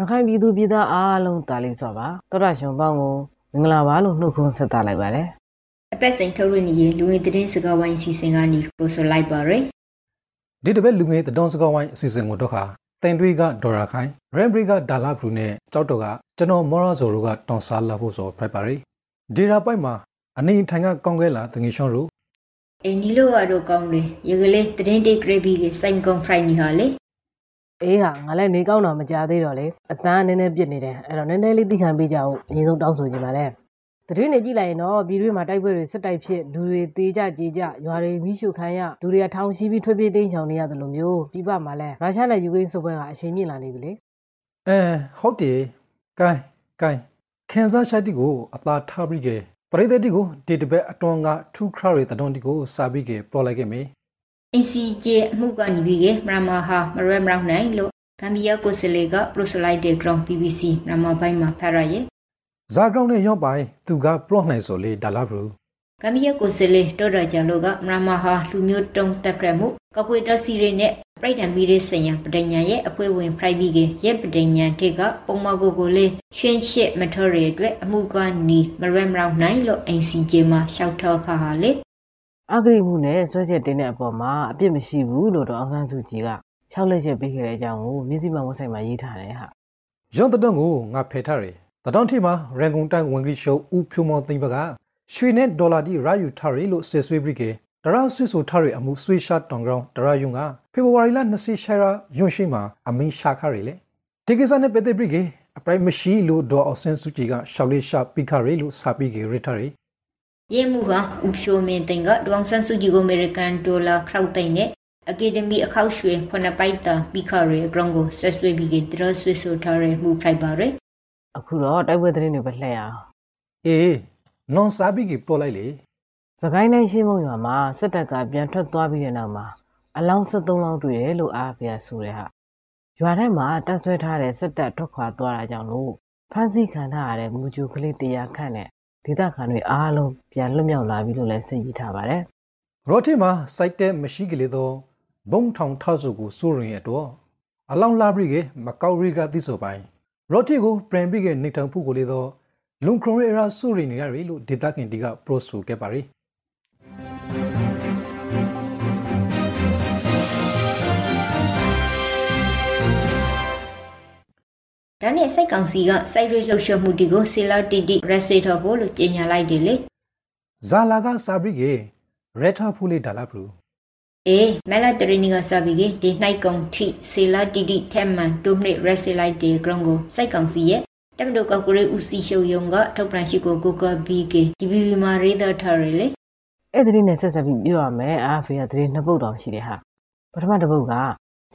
ရခိုင်ပြည်သူပြည်သားအားလုံးတားလေးစွာပါတော်ရရှင်ပေါင်းကိုမင်္ဂလာပါလို့နှုတ်ခွန်းဆက်သလိုက်ပါတယ်အပတ်စဉ်ထုတ်လွှင့်နေရလူဝင်သတင်းစကားဝိုင်းစီစဉ်ကနေပရိုဆိုလိုက်ပါရယ် ဒီတစ်ပတ်လူငယ်တတော်စကောင်းဝိုင်းအစီအစဉ်ကိုတော့ခါတင်တွေးကဒေါ်ရာခိုင်ရန်ဘရီကဒါလာဘရူနဲ့ကြောက်တော့ကကျွန်တော်မော်ရာဇိုတို့ကတွန်ဆာလာဖို့ဆိုဖိုက်ပါရီဒီရာပိုက်မှာအနေထိုင်ကကောင်းခဲလာတငေရှောင်းတို့အင်းဒီလိုကတော့ကောင်းတယ်ရကလေးသတင်းတိတ်ဂရေဘီကစိုင်ကွန်ဖရိုင်နီဟာလေအေးဟာငါလည်းနေကောင်းတော့မကြသေးတော့လေအတန်းနည်းနည်းပြစ်နေတယ်အဲ့တော့နည်းနည်းလေးသိခံပေးကြအောင်အရင်ဆုံးတောင်းဆိုချင်ပါတယ် တရွေးနေကြည့်လိုက်ရင်တော့ပြည်တွင်းမှာတိုက်ပွဲတွေစစ်တိုက်ဖြစ်လူတွေတေးကြကြေကြရွာတွေမိရှုခံရလူတွေကထောင်ရှိပြီးထွက်ပြေးတိမ်းရှောင်နေရတယ်လို့မျိုးပြပမှာလဲရုရှားနဲ့ယူကရိန်းစစ်ပွဲကအချိန်မြင့်လာနေပြီလေအဲဟုတ်တယ်ကိုင်းကိုင်းခင်စားရှိုက်တီကိုအသာထားပြီးကပရိသတ်တီကိုဒီတစ်ပတ်အတွန်းကထူခရရတတော်တီကိုစာပြီးကပေါ်လိုက်ခဲ့မေအင်စီဂျေအမှုကနေပြီးကမရမဟာမရဲမရောက်နိုင်လို့ဂမ်ဘီယာကိုစလေကပရိုဆိုလိုက်တဲ့ ground PVC မရမဘိုင်းမှာဖရရရဲ့ ဇာကောင်နဲ့ရောက်ပိုင်သူကပလော့နိုင်ဆိုလေဒါလာဘရူဂမ်ဘီယာကိုစလေတော်တော်ကြလို့ကမရမဟာလူမျိုးတုံးတက်ခဲ့မှုကပွေတော်စီရီနဲ့ပြိုက်တံမီရေးဆိုင်ရာပဒညာရဲ့အဖွဲဝင်ဖရိုက်ပြီးကရဲ့ပဒညာထိကပုံမကိုကိုလေးရှင်းရှစ်မထော်ရအတွက်အမှုကနီမရဲမရောက်နိုင်လို့အင်စီဂျေမှာရှောက်ထောခါဟာလေအဂရိမှုနဲ့ဆွဲချက်တင်တဲ့အပေါ်မှာအပြစ်မရှိဘူးလို့တော့အောင်ဆန်းစုကြည်က၆လက်ချက်ပေးခဲ့တဲ့အကြောင်းကိုမြစည်းမဝက်ဆိုင်မှာရေးထားတယ်ဟာရွန်တတော်ကိုငါဖယ်ထားတယ် တတော်ထီမှာရန်ကုန်တိုင်းဝင်ကြီးရှုပ်ဦးဖြိုးမောသိမ့်ဘကရွှေနဲ့ဒေါ်လာတီရယူထားရလို့ဆွေဆွေပြီးကဒရာဆွေဆိုထားရအမှုဆွေရှာတောင်ကောင်ဒရာယုံကဖေဖော်ဝါရီလ20ရှာရာယွန်ရှိမှာအမင်းရှာခရလေဒီကိစ္စနဲ့ပတ်သက်ပြီးကအပရိုက်မရှိလို့ဒေါ်အောင်ဆန်းစုကြည်ကရှောက်လေးရှာပိခရလို့စာပြီးကရထားရရဲမှုကဥဖြိုမင်းတင်ကဒေါအောင်ဆန်းစုကြည်ကိုအမေရိကန်ဒေါ်လာခရောက်သိန်းနဲ့အကယ်ဒမီအခောက်ရွှေဖနပိုက်တာပိခရဲဂရန်ကိုဆက်ဆွေပြီးကဒရဆွေဆိုထားရမှုဖိုက်ပါရယ် အခုတော့တိုက်ပွဲသတင်းတွေပဲလှည့်ရအောင်အေးနွန်စာပြီးကပေါ်လိုက်လေစကိုင်းတိုင်းရှင်းမုံရွာမှာစစ်တပ်ကပြန်ထွက်သွားပြီးတဲ့နောက်မှာအလောင်း73လောင်းတွေ့တယ်လို့အားပြဆိုတဲ့ဟာရွာထဲမှာတက်ဆွဲထားတဲ့စစ်တပ်ထွက်ခွာသွားတာကြောင့်လို့ဖမ်းဆီးခံထားရတဲ့မူဂျူကလေးတရားခန့်နဲ့ဒေသခံတွေအားလုံးပြန်လွတ်မြောက်လာပြီလို့လည်းသိရထားပါတယ်ရော်တီမှာစိုက်တဲ့မရှိကလေးတော့ဘုံထောင်ထဆုကိုစိုးရင်ရတော့အလောင်းလာပြီးကမကောက်ရီကသိဆိုပိုင်း ရော်တီကိုပရန်ပြီးကနေထောင်ဖို့ကိုလေတော့လုံခရုံရရာစိုးရင်နေရပြီလို့ဒေတာခင်တီကပရိုဆိုခဲ့ပါရီဒါနဲ့စိတ်ကောင်စီကစိုက်ရွေးလှုပ်ရှားမှုတီကိုဆီလာတီတီရက်စေထော်ဖို့လို့ကြေညာလိုက်တယ်လေဇာလာကစာပြီးကရက်ထဖူလေးဒါလာဘူး အေးမဲလာတရီနီကစာပြီးကဒီနှိုက်ကောင်တီဆီလာတီတီထဲမန်တိုမနစ်ရက်စေလိုက်တဲ့ ground ကိုစိုက်ကောင်စီရဲ့တမတိုကကလေးဦးစီရှုံယုံကထုတ်ပြန်ရှိကိုကိုကဘီကေဒီဘီဘီမာရေးသားထားရလေအဲ့ဒီနဲ့ဆက်ဆက်ပြီးပြောရမယ်အားဖေးကသတင်းနှစ်ပုတ်တောင်ရှိတယ်ဟာပထမတစ်ပုတ်က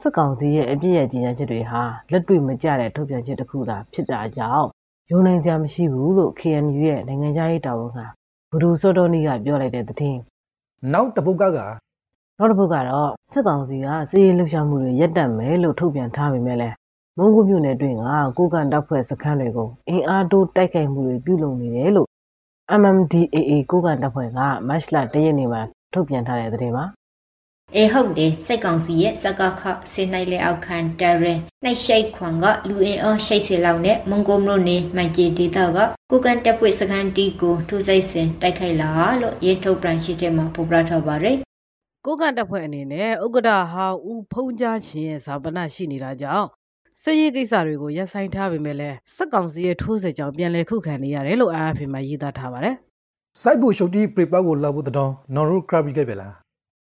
စစ်ကောင်စီရဲ့အပြစ်ရဲ့ကြီးညာချက်တွေဟာလက်တွေ့မကျတဲ့ထုတ်ပြန်ချက်တစ်ခုသာဖြစ်တာကြောင့်ယုံနိုင်စရာမရှိဘူးလို့ KNU ရဲ့နိုင်ငံခြားရေးတာဝန်ခံဘူဒူစောတော်နီကပြောလိုက်တဲ့သတင်းနောက်တစ်ပုတ်ကက နောက်တစ်ပုတ်ကတော့စစ်ကောင်စီကစီးရေးလှုပ်ရှားမှုတွေရပ်တန့်မယ်လို့ထုတ်ပြန်ထားပေမဲ့လည်းမုံကူမြို့နယ်တွင်ကကိုကန်တပ်ဖွဲ့စခန်းတွေကိုအင်အားတိုးတိုက်ခိုက်မှုတွေပြုလုပ်နေတယ်လို့ MMDAA ကိုကန်တပ်ဖွဲ့ကမတ်လ၁ရက်နေ့မှာထုတ်ပြန်ထားတဲ့သတင်းပါအေဟုတ်တယ်စိတ်ကောင်စီရဲ့စကခစင်နိုင်လေအောက်ခံတရယ်နှိုက်ရှိုက်ခွန်ကလူအင်အားရှိုက်စေလောက်နဲ့မွန်ဂိုမရိုနေမိုင်ဂျီဒေတာကကုကန်တပ်ဖွဲ့စကန်တီကိုထူစိတ်စင်တိုက်ခိုက်လာလို့ရေထုတ်ပြန်ရှိတဲ့မှာပေါ်ပြထားပါရယ် ကိုကန်တပ်ဖွဲ့အနေနဲ့ဥက္ကဋ္ဌဟောင်းဦးဖုံးကြားရှင်ရဲ့ဇာပနာရှိနေတာကြောင့်စစ်ရေးကိစ္စတွေကိုရပ်ဆိုင်းထားပေမဲ့လည်းစစ်ကောင်စီရဲ့ထိုးစစ်ကြောင့်ပြန်လည်ခုခံနေရတယ်လို့ AFP မှာရေးသားထားပါတယ်စိုက်ဖို့ရှုပ်တီပရိပတ်ကိုလာဖို့တောင်းနော်ရူကရဘီခဲ့ပဲလား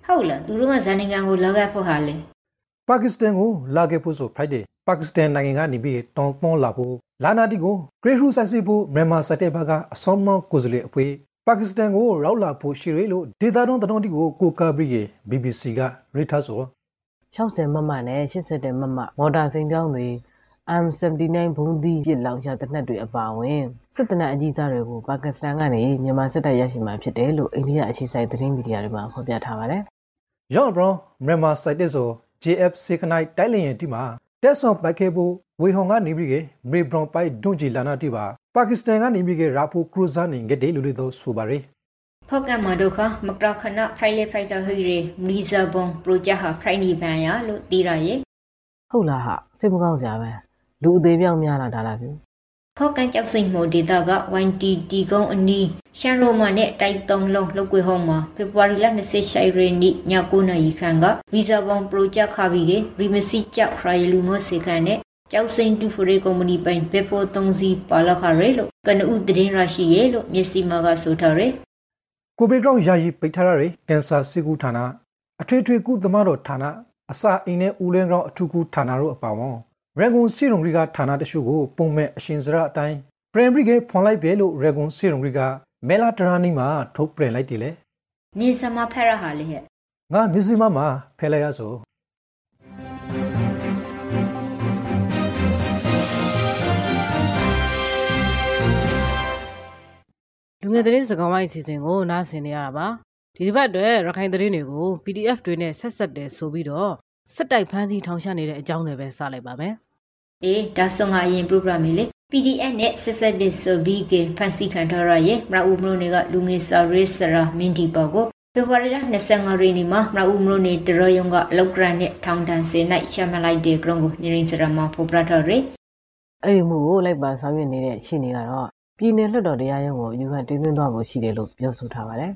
ဟုတ်လားသူတို့ကဇန်နိုင်ငံကိုလောက်ခဲ့ဖို့ဟာလေပါကစ္စတန်ကိုလာခဲ့ဖို့ဆို Friday ပါကစ္စတန်နိုင်ငံကနေပြီးတောင်းသွန်းလာဖို့လာနာတီကို Great Roots ဆိုင်စီဖို့မြန်မာစတဲ့ဘကအစောမကိုယ်စားလှယ်အဖွေ ပါကစ္စတန်ကိုရောက်လာဖို့ရှိရလို့ဒေတာတွန်းတောင်းတီကိုကိုကာဘရီရဲ့ BBC ကရိထားဆို60မမနဲ့80မမမော်တာစိန်ပြောင်းတွေ M79 ဘုံသီးပြစ်လောင်ချတဲ့နက်တွေအပါအဝင်စစ်တပ်အကြီးစားတွေကိုပါကစ္စတန်ကနေမြန်မာစစ်တပ်ရရှိမှဖြစ်တယ်လို့အိန္ဒိယအခြေစိုက်သတင်းမီဒီယာတွေမှာဖော်ပြထားပါတယ်ရောင်းဘရောမြန်မာစိုက်တဲ့ဆို JF စေကနိုက်တိုက်လင်ရင်တီမှာတက်ဆွန်ပိုက်ခဲဖို့ ဝေဟောင်ကနေပြီးကမေဘရွန်ပိုက်ဒွန်ဂျီလာနာတီပါပါကစ္စတန်ကနေပြီးကရာဖိုခရူဇာနေငက်ဒေလူလေတော့ဆိုပါရယ်ဖောက်ကမဒုခမကရခနဖရိုင်လေဖရိုက်တာဟိရေမီဇာဘွန်ပရိုဂျက်ဟာဖရိုင်နီဘန်ယာလို့သိရရဲ့ဟုတ်လားဟာစိတ်မကောင်းစရာပဲလူအသေးပြောင်းများလာတာလားဗျဖောက်ကန်ကြောက်စိတ်မို့ဒေတာက YTT ကုန်းအနီးရှန်ရိုမန်နဲ့တိုက်သုံးလုံးလောက်ကွေဟောင်းမှာဖေဖော်ဝါရီလ28ရက်နေ့ည9:00နာရီခန့်ကဗီဇာဘွန်ပရိုဂျက်ခါပြီးကရီမစီကြောက်ဖရိုင်လူမစေခန့်နဲ့ ကျောက်စိန်တူဖရေကုမ္ပဏီပိုင်ပေပို3စီပါလခရဲလို့ကနဦးသတင်းရရှိရဲ့လို့မျက်စိမှာကဆိုထားတယ်ကိုဗစ်ကြောင့်ယာယီပိတ်ထားရတဲ့ကင်ဆာစေကူဌာနအထွေထွေကုသမားတော်ဌာနအစာအိမ်နဲ့ဦးလင်းကောင်းအထူးကုဌာနတို့အပါအဝင်ရန်ကုန်စီရုံဂရီကဌာနတချို့ကိုပုံမဲ့အရှင်စရအတိုင်း primary ကဖွန်လိုက်ပဲလို့ရန်ကုန်စီရုံဂရီကမဲလာတရာနီမှာထုတ်ပြန်လိုက်တယ်လေနေစမဖက်ရဟာလေဟဲ့ငါမြစီမမှာဖဲလိုက်ရဆို လူငယ်သတင်းစကားဝိုင်းအစီအစဉ်ကိုနားဆင်နေရတာပါဒီတစ်ပတ်အတွက်ရခိုင်သတင်းတွေကို PDF တွေနဲ့ဆက်ဆက်တယ်ဆိုပြီးတော့စက်တိုက်ဖမ်းဆီးထောင်ချနေတဲ့အကြောင်းတွေပဲစလိုက်ပါမယ်အေးဒါဆိုငါအရင် program လေး PDF နဲ့ဆက်ဆက်တဲ့ဆိုပြီးကဖန်စီခံထားရရဲ့မရဦးမလို့နေကလူငယ်စာရေးစရာမင်းဒီပေါ်ကိုဖေဖော်ဝါရီလ25ရက်နေ့မှာမရဦးမလို့နေတရယုံကလောက်ဂရန်နဲ့ထောင်ဒန်စေနိုင်ရှာမလိုက်တဲ့ ground ကိုနေရင်စရာမှာဖော်ပြထားရယ်အဲ့ဒီမှုကိုလိုက်ပါဆောင်ရွက်နေတဲ့ရှင်းနေကတော့ ပြည်내လွှတ်တော်တရားရုံးကိုအယူခံတင်သွင်းသွားဖို့ရှိတယ်လို့ပြောဆိုထားပါတယ်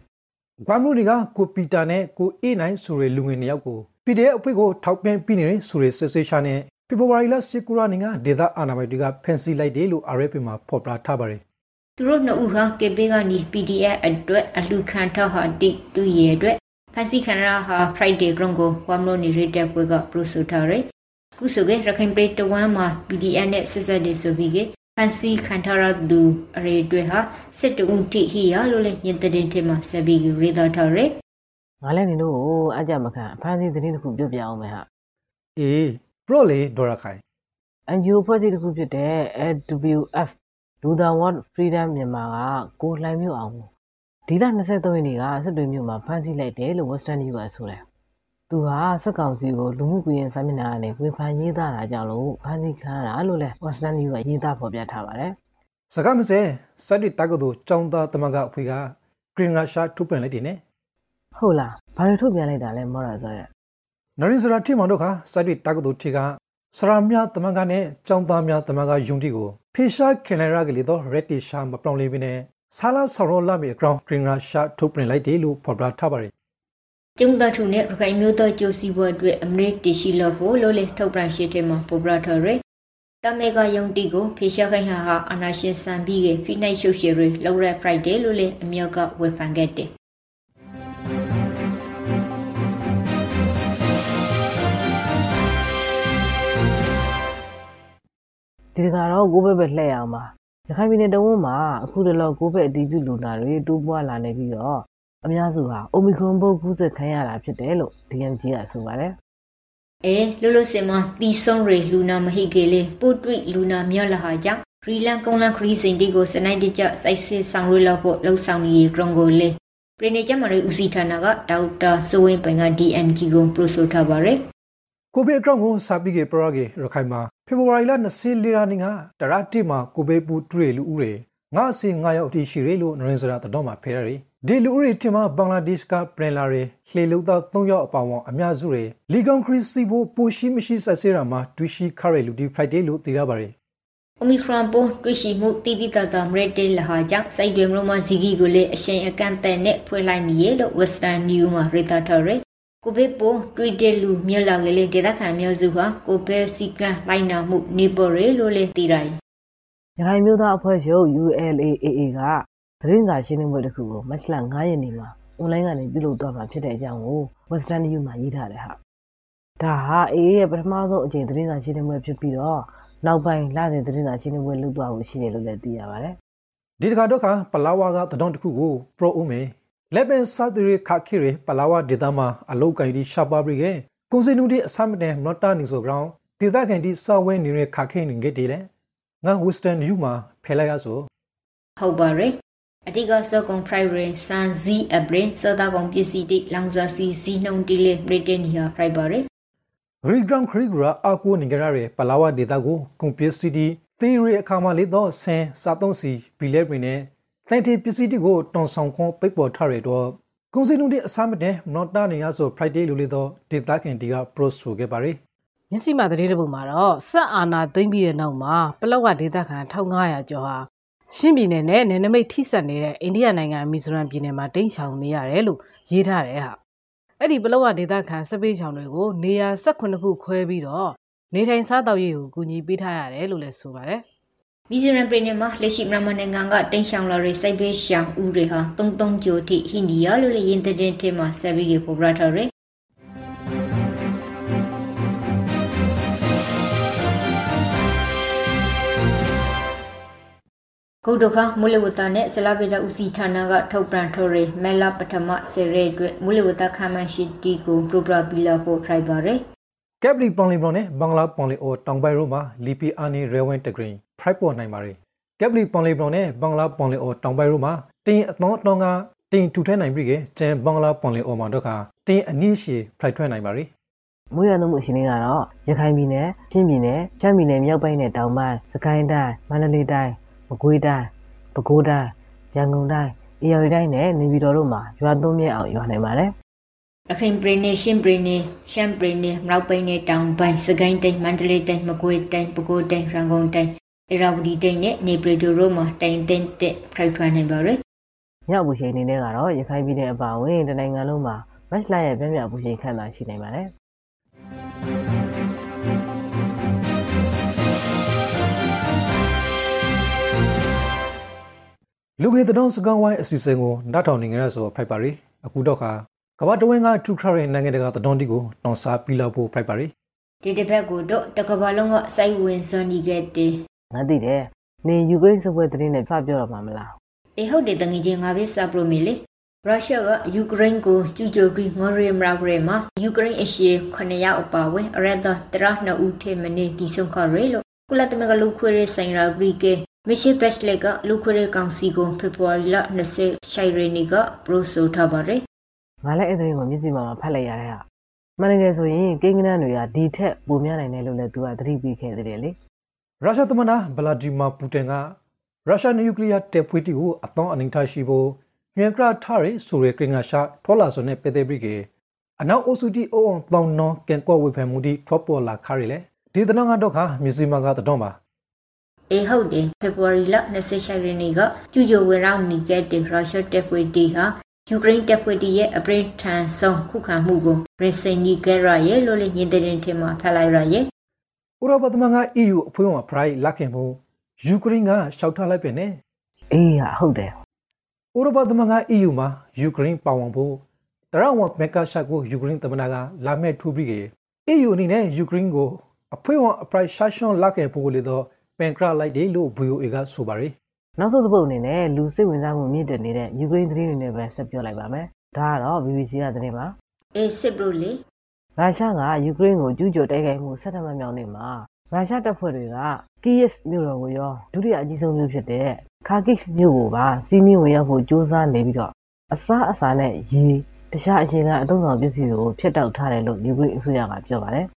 ကွမ်မလို့တွေကကိုပီတာနဲ့ကိုအေးနိုင်ဆိုတဲ့လူငယ်နှစ်ယောက်ကို PDF အဖွဲ့ကိုထောက်ပံ့ပြီးနေတဲ့ဆိုတဲ့စစ်ဆေးရှာနဲ့ဖေဖော်ဝါရီလ10ကူရာနေကဒေတာအာနာမိုက်တွေကဖန်ဆီးလိုက်တယ်လို့ RFP မှာဖော်ပြထားပါတယ်သူတို့နှစ်ဦးဟာကေပေကနေ PDF အတွက်အလူခံထားဟာတိတူရဲ့အတွက်ဖန်စီခံရဟာ Friday ground ကိုဝမ်လို့နေရတဲ့ပွဲကပရိုဆိုထားရယ်ခုဆိုကရခိုင်ပရိတဝမ်းမှာ PDF နဲ့ဆက်ဆက်တဲ့ဆိုပြီးက ဖန်စီခံထားရသူအရေအတွက်ဟာစစ်တူဦးတိဟီယာလို့လည်းရင်တဲ့တဲ့မှာဆက်ပြီးရေးသားထားရယ်ငါလည်းနေလို့အကြမခံအဖမ်းဆီးသတင်းတစ်ခုပြောပြအောင်မယ်ဟာအေးပရော့လေဒေါ်ရခိုင် NGO ဖွဲ့စည်းတစ်ခုဖြစ်တဲ့ AWF လူသား World Freedom မြန်မာကကိုလှိုင်မြို့အောင်ကိုဒီလ23ရက်နေ့ကစစ်တွေမြို့မှာဖမ်းဆီးလိုက်တယ်လို့ Western News ကဆိုတယ်။ သူဟာစက်ကောင်စီကိုလူမှုကွန်ရက်စာမျက်နှာကနေဝေဖန်ရေးသားတာကြောင့်လို့ဖမ်းဆီးခံရတာလို့လည်း Western News ကရေးသားဖော်ပြထားပါတယ်စကားမစဲစက်တီတက္ကသိုလ်ကျောင်းသားတမကအဖွဲ့ကဂရင်းရာရှာထုတ်ပြန်လိုက်တယ်နဲ့။ဟုတ်လား။ဘာလို့ထုတ်ပြန်လိုက်တာလဲမော်ရာဆိုရက်နရင်းစရာထိမောင်တို့ကစက်တီတက္ကသိုလ်ထိကစရာမြတမကနဲ့ကျောင်းသားများတမကယုံတီကိုဖေရှာခင်လရာကလေးတော့ red t-shirt မပြောင်းလဲဘဲနဲ့ဆာလာဆော်ရောလာမီ ground green ရာရှာထုတ်ပြန်လိုက်တယ်လို့ဖော်ပြထားပါတယ် ကျုံသားထုနဲ့ရခိုင်မျိုးသားကျိုးစီးပွားအတွက်အမရစ်တရှိလို့ဖို့လို့လေထုတ်ပြန်ရှိတဲ့မှာပေါ်ပြထားရယ်တမေကယုံတီကိုဖေရှာခိုင်ဟာဟာအနာရှင်စံပြီးကဖိနိုင်ရှုပ်ရှည်ရလောက်ရ Friday လို့လေအမြောက်ကဝေဖန်ခဲ့တယ်။ဒီတကတော့ကိုဘက်ပဲလှည့်ရအောင်ပါ။ရခိုင်ပြည်နယ်တဝန်းမှာအခုတလောကိုဘက်အတီးပြုလူနာတွေတိုးပွားလာနေပြီးတော့ အများစုဟာ Omicron ဘုတ်ကူးစက်ခံရတာဖြစ်တယ်လို့ DMG ကဆိုပါတယ်။အဲလို့လို့စင်မတီဆုံးရလူနာမဟိကေလေပို့တွေ့လူနာမြော့လာဟာကြောင့်ရီလန်ကုန်းလန်ခရီးစိန်တီကိုစနိုက်တကျစိုက်စစ်ဆောင်ရလို့ဖို့လှုပ်ဆောင်နေဂရုံကိုလေပရိနေကျမရိဦးစီဌာနကဒေါက်တာစိုးဝင်းပိုင်က DMG ကိုပရိုဆိုထားပါရယ်ကိုဗစ်အကောင့်ကိုစာပြီးကပရော့ကေရခိုင်မှာဖေဖော်ဝါရီလ24ရက်နေ့ကတရတိမှာကိုဗစ်ပူတူရလူဦးရေငါအစီ9ရောက်အထိရှိရလို့နရင်စရာတတော်မှာဖဲရရီ ဒီလူဦးရေတင်မှာဘင်္ဂလားဒေ့ရှ်ကပရင်လာရီလှေလုံသား3ရောက်အပောင်အများစုတွေလီဂွန်ခရစ်စီဘိုပိုရှိမရှိဆက်ဆေးရာမှာတူရှိခရဲလူဒီဖရိုက်ဒေးလို့သိရပါတယ်အိုမီခရွန်ပိုးတွေ့ရှိမှုတိတိတတ်တာမရတေလဟာကြောင့်စိုက်တွေမလို့မဇီဂီကိုလေအရှိန်အကန့်အသတ်နဲ့ဖွင့်လိုက်နေရလို့ Western New မှာရေးသားထားရယ်ကိုဗစ်ပိုးတွေ့တဲ့လူမြက်လာကလေးဒေသခံမျိုးစုဟာကိုဗစ်စီကံလိုက်နာမှုနေပေါ်ရလို့လေသိရတယ်ရခိုင်မျိုးသားအဖွဲ့ချုပ် ULAAA က သတင်းစာရှင်းလင်းပွဲတစ်ခုကိုမတ်လ9ရက်နေ့မှာအွန်လိုင်းကနေပြုလုပ်သွားမှာဖြစ်တဲ့အကြောင်းကို Western News မှာရေးထားတယ်ဟာဒါဟာ AA ရဲ့ပထမဆုံးအကြိမ်သတင်းစာရှင်းလင်းပွဲဖြစ်ပြီးတော့နောက်ပိုင်းလစဉ်သတင်းစာရှင်းလင်းပွဲလုပ်သွားဖို့ရှိတယ်လို့လည်းသိရပါတယ်ဒီတခါတော့ခါပလာဝါကတတော်တစ်ခုကိုပရိုအုံးမေလက်ပင်စာသူရခခိရပလာဝါဒေတာမှာအလုတ်ကိုင်ဒီရှာပါပရိကေကွန်စင်နူဒီအစမတန်မတာနီဆိုဂရောင်းဒေတာကန်ဒီစာဝဲနေရခခိနေခဲ့တယ်လေငါဝက်စတန်ယူမှာဖဲလိုက်ရဆိုဟုတ်ပါရယ် အတိကစောကုံ private စန်ဇီအဘရင်စောတာကုံပစ္စည်းတိလောင်စွာစီဇီနှုံတီလေ Britain ဟာ private ရယ်ဂရီဂရမ်ခရီဂရာအကူနေကြရတဲ့ပလာဝဒေတာကိုကွန်ပျူစီတီသီရီအခါမှာလေးတော့ဆန်စာသုံးစီဘီလက်ပင်နဲ့တန်တီပစ္စည်းတွေကိုတွန်ဆောင်ခွန်ပိတ်ပေါ်ထားရတော့ကွန်စီနုတဲ့အစားမတဲ့နော်တာနေရဆို Friday လိုလေးတော့ဒေတာခင်တီက pro ဆိုခဲ့ပါရီမျက်စိမှာတရေတပုတ်မှာတော့ဆက်အာနာသိမ့်ပြီးတဲ့နောက်မှာပလောက်ကဒေသခံ1500ကျော်ဟာ ရှင်းပြည်နယ်နဲ့နယ်နိမိတ်ထိစပ်နေတဲ့အိန္ဒိယနိုင်ငံမီဇိုရမ်ပြည်နယ်မှာတိန့်ရှောင်နေရတယ်လို့ရေးထားတယ်ဟာအဲ့ဒီပလောက်ကဒေသခံစပေးချောင်တွေကိုနေရာ18ခုခွဲပြီးတော့နေထိုင်စားတောက်ရေးကိုကူညီပေးထားရတယ်လို့လည်းဆိုပါတယ်မီဇိုရမ်ပြည်နယ်မှာလက်ရှိမြန်မာနိုင်ငံကတိန့်ရှောင်လာတဲ့စိုက်ပေးရှောင်ဦးတွေဟာတုံတုံကြိုတိဟိန္ဒီယာလို့လည်းယင်းတဲ့တဲ့မှာဆက်ပြီးပေါ်ပြထားတယ် ကုဒုခမူလဝတနဲ့ဇလဗေဒဦးစီးဌာနကထုတ်ပြန်ထုတ်ရမဲလာပထမဆယ်ရဲအတွက်မူလဝတခမ်းမရှိတီကိုပရိုပရာပီလာဖို့ထိုက်ပါရယ်ကက်ပလီပွန်လီဘွန်နဲ့ဘင်္ဂလားပွန်လီအိုတောင်ပိုင်းရိုးမှာလီပီအာနီရဲဝင်းတဂရင်းဖရိုက်ပေါ်နိုင်ပါရယ်ကက်ပလီပွန်လီဘွန်နဲ့ဘင်္ဂလားပွန်လီအိုတောင်ပိုင်းရိုးမှာတင်းအသောတောင်းကတင်းထူထဲနိုင်ပြီကကျန်ဘင်္ဂလားပွန်လီအိုမှာတော့ခါတင်းအနည်းရှည်ဖရိုက်ထွဲနိုင်ပါရယ်မွေးရမှုအရှင်တွေကတော့ရခိုင်ပြည်နယ်ချင်းပြည်နယ်ချမ်းပြည်နယ်မြောက်ပိုင်းနဲ့တောင်ပိုင်းစကိုင်းတိုင်းမန္တလေးတိုင်း မကွေးတိုင်းပဲခူးတိုင်းရန်ကုန်တိုင်းအေရရီတိုင်းနဲ့နေပြည်တော်တို့မှာရွာသွန်းမြင့်အောင်ရွာနိုင်ပါတယ်ရခိုင်ပြည်နယ်ရှင်းပြည်နယ်ရှမ်းပြည်နယ်မြောက်ပိုင်းနဲ့တောင်ပိုင်းစကိုင်းတိုင်းမန္တလေးတိုင်းမကွေးတိုင်းပဲခူးတိုင်းရန်ကုန်တိုင်းအေရဝတီတိုင်းနဲ့နေပြည်တော်တို့မှာတိုင်တင်တဲ့ဖိုက်ထွန်းနိုင်ပါရယ်ညအပူချိန်အနေနဲ့ကတော့ရခိုင်ပြည်နယ်အပါအဝင်တနိုင်ငံလုံးမှာမတ်လရဲ့ပြင်းပြအပူချိန်ခန့်သာရှိနိုင်ပါတယ် လူငယ်တတော်စကောင်းဝိုင်းအစီအစဉ်ကိုနားထောင်နေကြရဆိုဖိုက်ပါရီအခုတော့ခါကမ္ဘာတဝင်းကထူခရတဲ့နိုင်ငံတကာတတော်တီကိုတောင်စားပြီးလောက်ဖို့ဖိုက်ပါရီဒီတစ်ပတ်ကိုတော့တကဘာလုံးကစိုက်ဝင်စွန်ဒီခဲ့တယ်ငါသိတယ်နေယူကရိန်းစပွဲသတင်းနဲ့စပြောတော့မှာမလားအေးဟုတ်တယ်တငယ်ချင်းငါပဲစပရိုမီလေရုရှားကယူကရိန်းကိုကျူးကျော်ပြီးငရေမရာရဲမှာယူကရိန်းအရှေ့9ရောက်အပါဝင်အရက်တော့တရ2ဦးထေမနေတီဆုံခရဲလို့ကုလသမဂ္ဂလူခွေရေးဆိုင်ရာဘရီကေ မရှေဘက်လက်ကလူခွေရေးကောင်စီကိုဖေဖော်ဝါရီလ20ရှိုင်ရီနီကပရိုဆိုထားပါတယ်ငါလည်းအဲ့ဒီကိုမျက်စိမှာဖတ်လိုက်ရတဲ့ဟာမှန်တကယ်ဆိုရင်ကိန်းကနန်းတွေကဒီထက်ပိုများနိုင်တယ်လို့လည်းသူကသတိပေးခဲ့တယ်လေရုရှားသမ္မတဗလာဒီမာပူတင်ကရုရှားနျူကလ িয়ার တပ်ဖွဲ့တီကိုအသောအနိဋ္ဌရှိဖို့မြန်ကရထားရဆိုရကရင်ငါရှာထောလာဆိုနဲ့ပေတဲ့ဘရိကေအနောက်အိုစုတီအိုအောင်တောင်းနောကန်ကော့ဝေဖန်မှုတီထောပေါ်လာခါရလေဒီတနောင်းကတော့ခါမြစီမာကတတော်ပါ အေဟုတ်တယ်ဖေဖော်ဝါရီလ26ရက်နေ့ကကျူဂျိုဝေရောင်းနီကက်တဲ့ရုရှားတပ်ဖွဲ့တီဟာယူကရိန်းတပ်ဖွဲ့တီရဲ့အပရိထန်ဆုံးခုခံမှုကိုရစင်နီကရရဲ့လို့လည်းညင်တဲ့တင်မှာဖက်လိုက်ရရဲ့ဥရောပသမဂ္ဂ EU အဖွဲ့ဝင်ဖရိုင်လက်ခင်မှုယူကရိန်းကရှောက်ထားလိုက်ပဲနဲ့အေးဟုတ်တယ်ဥရောပသမဂ္ဂ EU မှာယူကရိန်းပါဝင်ဖို့တရဝမက်ကရှာကိုယူကရိန်းသမ္မတကလာမဲ့ထူပြီးကေ EU အနေနဲ့ယူကရိန်းကိုအဖွဲ့ဝင်အပရိုက်ရှာရှွန်လက်ခဲ့ဖို့လေတော့ ပန်ကရလိုက်တယ်လို့ VOA ကဆိုပါရယ်နောက်ဆုံးတစ်ပုတ်အနေနဲ့လူစိတ်ဝင်စားမှုမြင့်တက်နေတဲ့ယူကရိန်းသတင်းတွေနဲ့ပဲဆက်ပြောလိုက်ပါမယ်ဒါကတော့ BBC ကသတင်းပါအေးစစ်ဘရိုလီရုရှားကယူကရိန်းကိုကျူးကျော်တိုက်ခိုက်မှုဆက်တမမြောက်နေမှာရုရှားတပ်ဖွဲ့တွေကကီယက်မြို့တော်ကိုရောဒုတိယအကြီးဆုံးမြို့ဖြစ်တဲ့ခါကိမြို့ကိုပါစီးနင်းဝင်ရောက်ဖို့ကြိုးစားနေပြီးတော့အစားအစာနဲ့ရေတခြားအခြေခံအသုံးဆောင်ပစ္စည်းတွေကိုဖျက်တောက်ထားတယ်လို့ယူကရိန်းအစိုးရကပြောပါတယ်။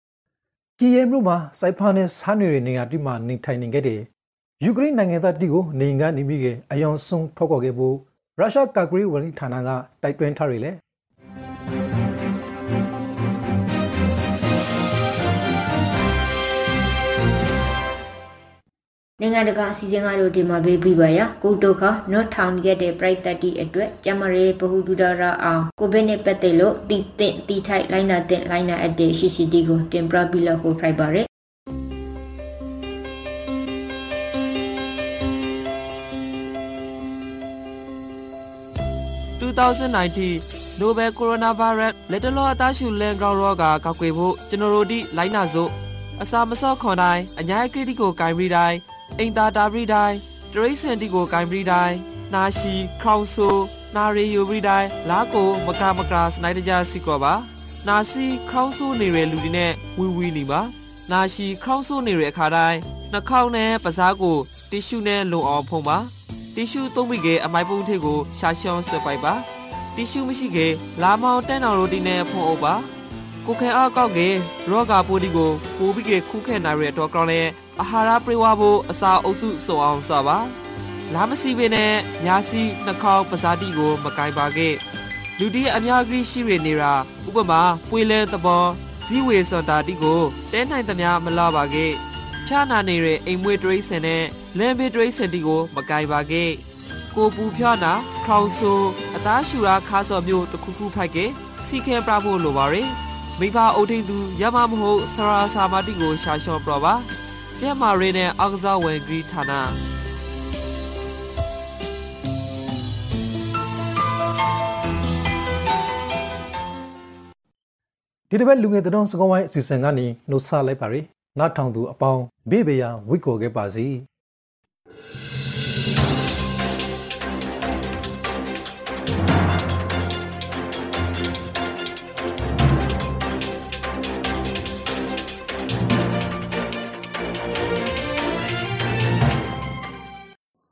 ကီယက်မြို့မှာစိုက်ဖားနဲ့ဆားနေတဲ့နေရာတိမှနေထိုင်နေခဲ့တဲ့ယူကရိန်းနိုင်ငံသားတီကိုနေကနေပြီးကအယောင်ဆုံးထောက်ခေါ်ခဲ့ဖို့ရုရှားကာကွယ်ရေးဝန်ကြီးဌာနကတိုက်တွန်းထားရလေ။ နိုင်ငံတကာအစည်းအဝေးတို့ဒီမှာပေးပြီးပါရကိုတိုခနော့ထောင်ခဲ့တဲ့ပြိုက်တက်တီအတွက်ကျမရေဘဟုတုဒရာအောင်ကိုဗစ်နဲ့ပတ်သက်လို့တီတင့်တီထိုက်လိုင်းနာတင့်လိုင်းနာအပ်တဲ့ရှိရှိတီကိုတင်ပြပြီးလို့ကိုထိုက်ပါရ2019 Nobel Coronavirus လက်တလောအသားရှူလန်ဂရောင်းရောဂါကောက်ွယ်ဖို့ကျွန်တော်တို့ဒီလိုင်းနာစို့အစာမစော့ခွန်တိုင်းအညာကရီတီကိုဂိုင်းပြီးတိုင်း အိမ်သာတာပရိတိုင်းတရိစန်တီကိုဂိုင်းပြီးတိုင်းနာရှိခေါင်ဆူနာရီယိုပြီးတိုင်းလာကိုမကမကစနိုက်တကြစီကောပါနာစီခေါင်းဆူနေရလူတွေနဲ့ဝီဝီနေပါနာရှိခေါင်းဆူနေရအခါတိုင်းနှာခေါင်းနဲ့ပစားကိုတီရှူနဲ့လုံအောင်ဖုံးပါတီရှူသုံးပြီးကအမိုက်ပုံးထည့်ကိုရှာရှောင်းဆွဲပိုက်ပါတီရှူမရှိကေလာမောင်တန်းတော်ရိုတီနဲ့ဖုံးအုပ်ပါ ကိုခဲအားကောက်ကေရောဂါပိုးဒီကိုပိုးပြီးကခုခဲနိုင်ရတော့ကောင်းလဲအာဟာရပြေဝဖို့အစာအုပ်စုစုံအောင်စပါလာမစီပင်နဲ့ညာစီနှာခေါင်းပဇာတိကို မကင်ပါခဲ့လူဒီအများကြီးရှိရနေတာဥပမာပွေလဲသဘောဇီဝေစန္တာတိကိုတဲနိုင်သမျှမလာပါခဲ့ဖြာနာနေတဲ့အိမ်မွေးတရိစင်နဲ့လမ်းဘေးတရိစင်တီကို မကင်ပါခဲ့ကိုပူဖြာနာခေါင်ဆူအသားရှူရာခါစော်မျိုးတစ်ခုခုဖိုက်ကစီခဲပြဖို့လိုပါရယ် မိဘအုပ်ထိန်သူရမမဟုတ်ဆရာစာမတိကိုရှာလျှော့ပြပါကျဲမာရီနဲ့အောက်ကစားဝင်ဂရီဌာနဒီတစ်ပတ်လူငယ်တုံးစကောင်းဝိုင်းအစီအစဉ်ကနေနှုတ်ဆက်လိုက်ပါရယ်နားထောင်သူအပေါင်းဘေးဘေးရဝိတ်ကော်ခဲ့ပါစီ။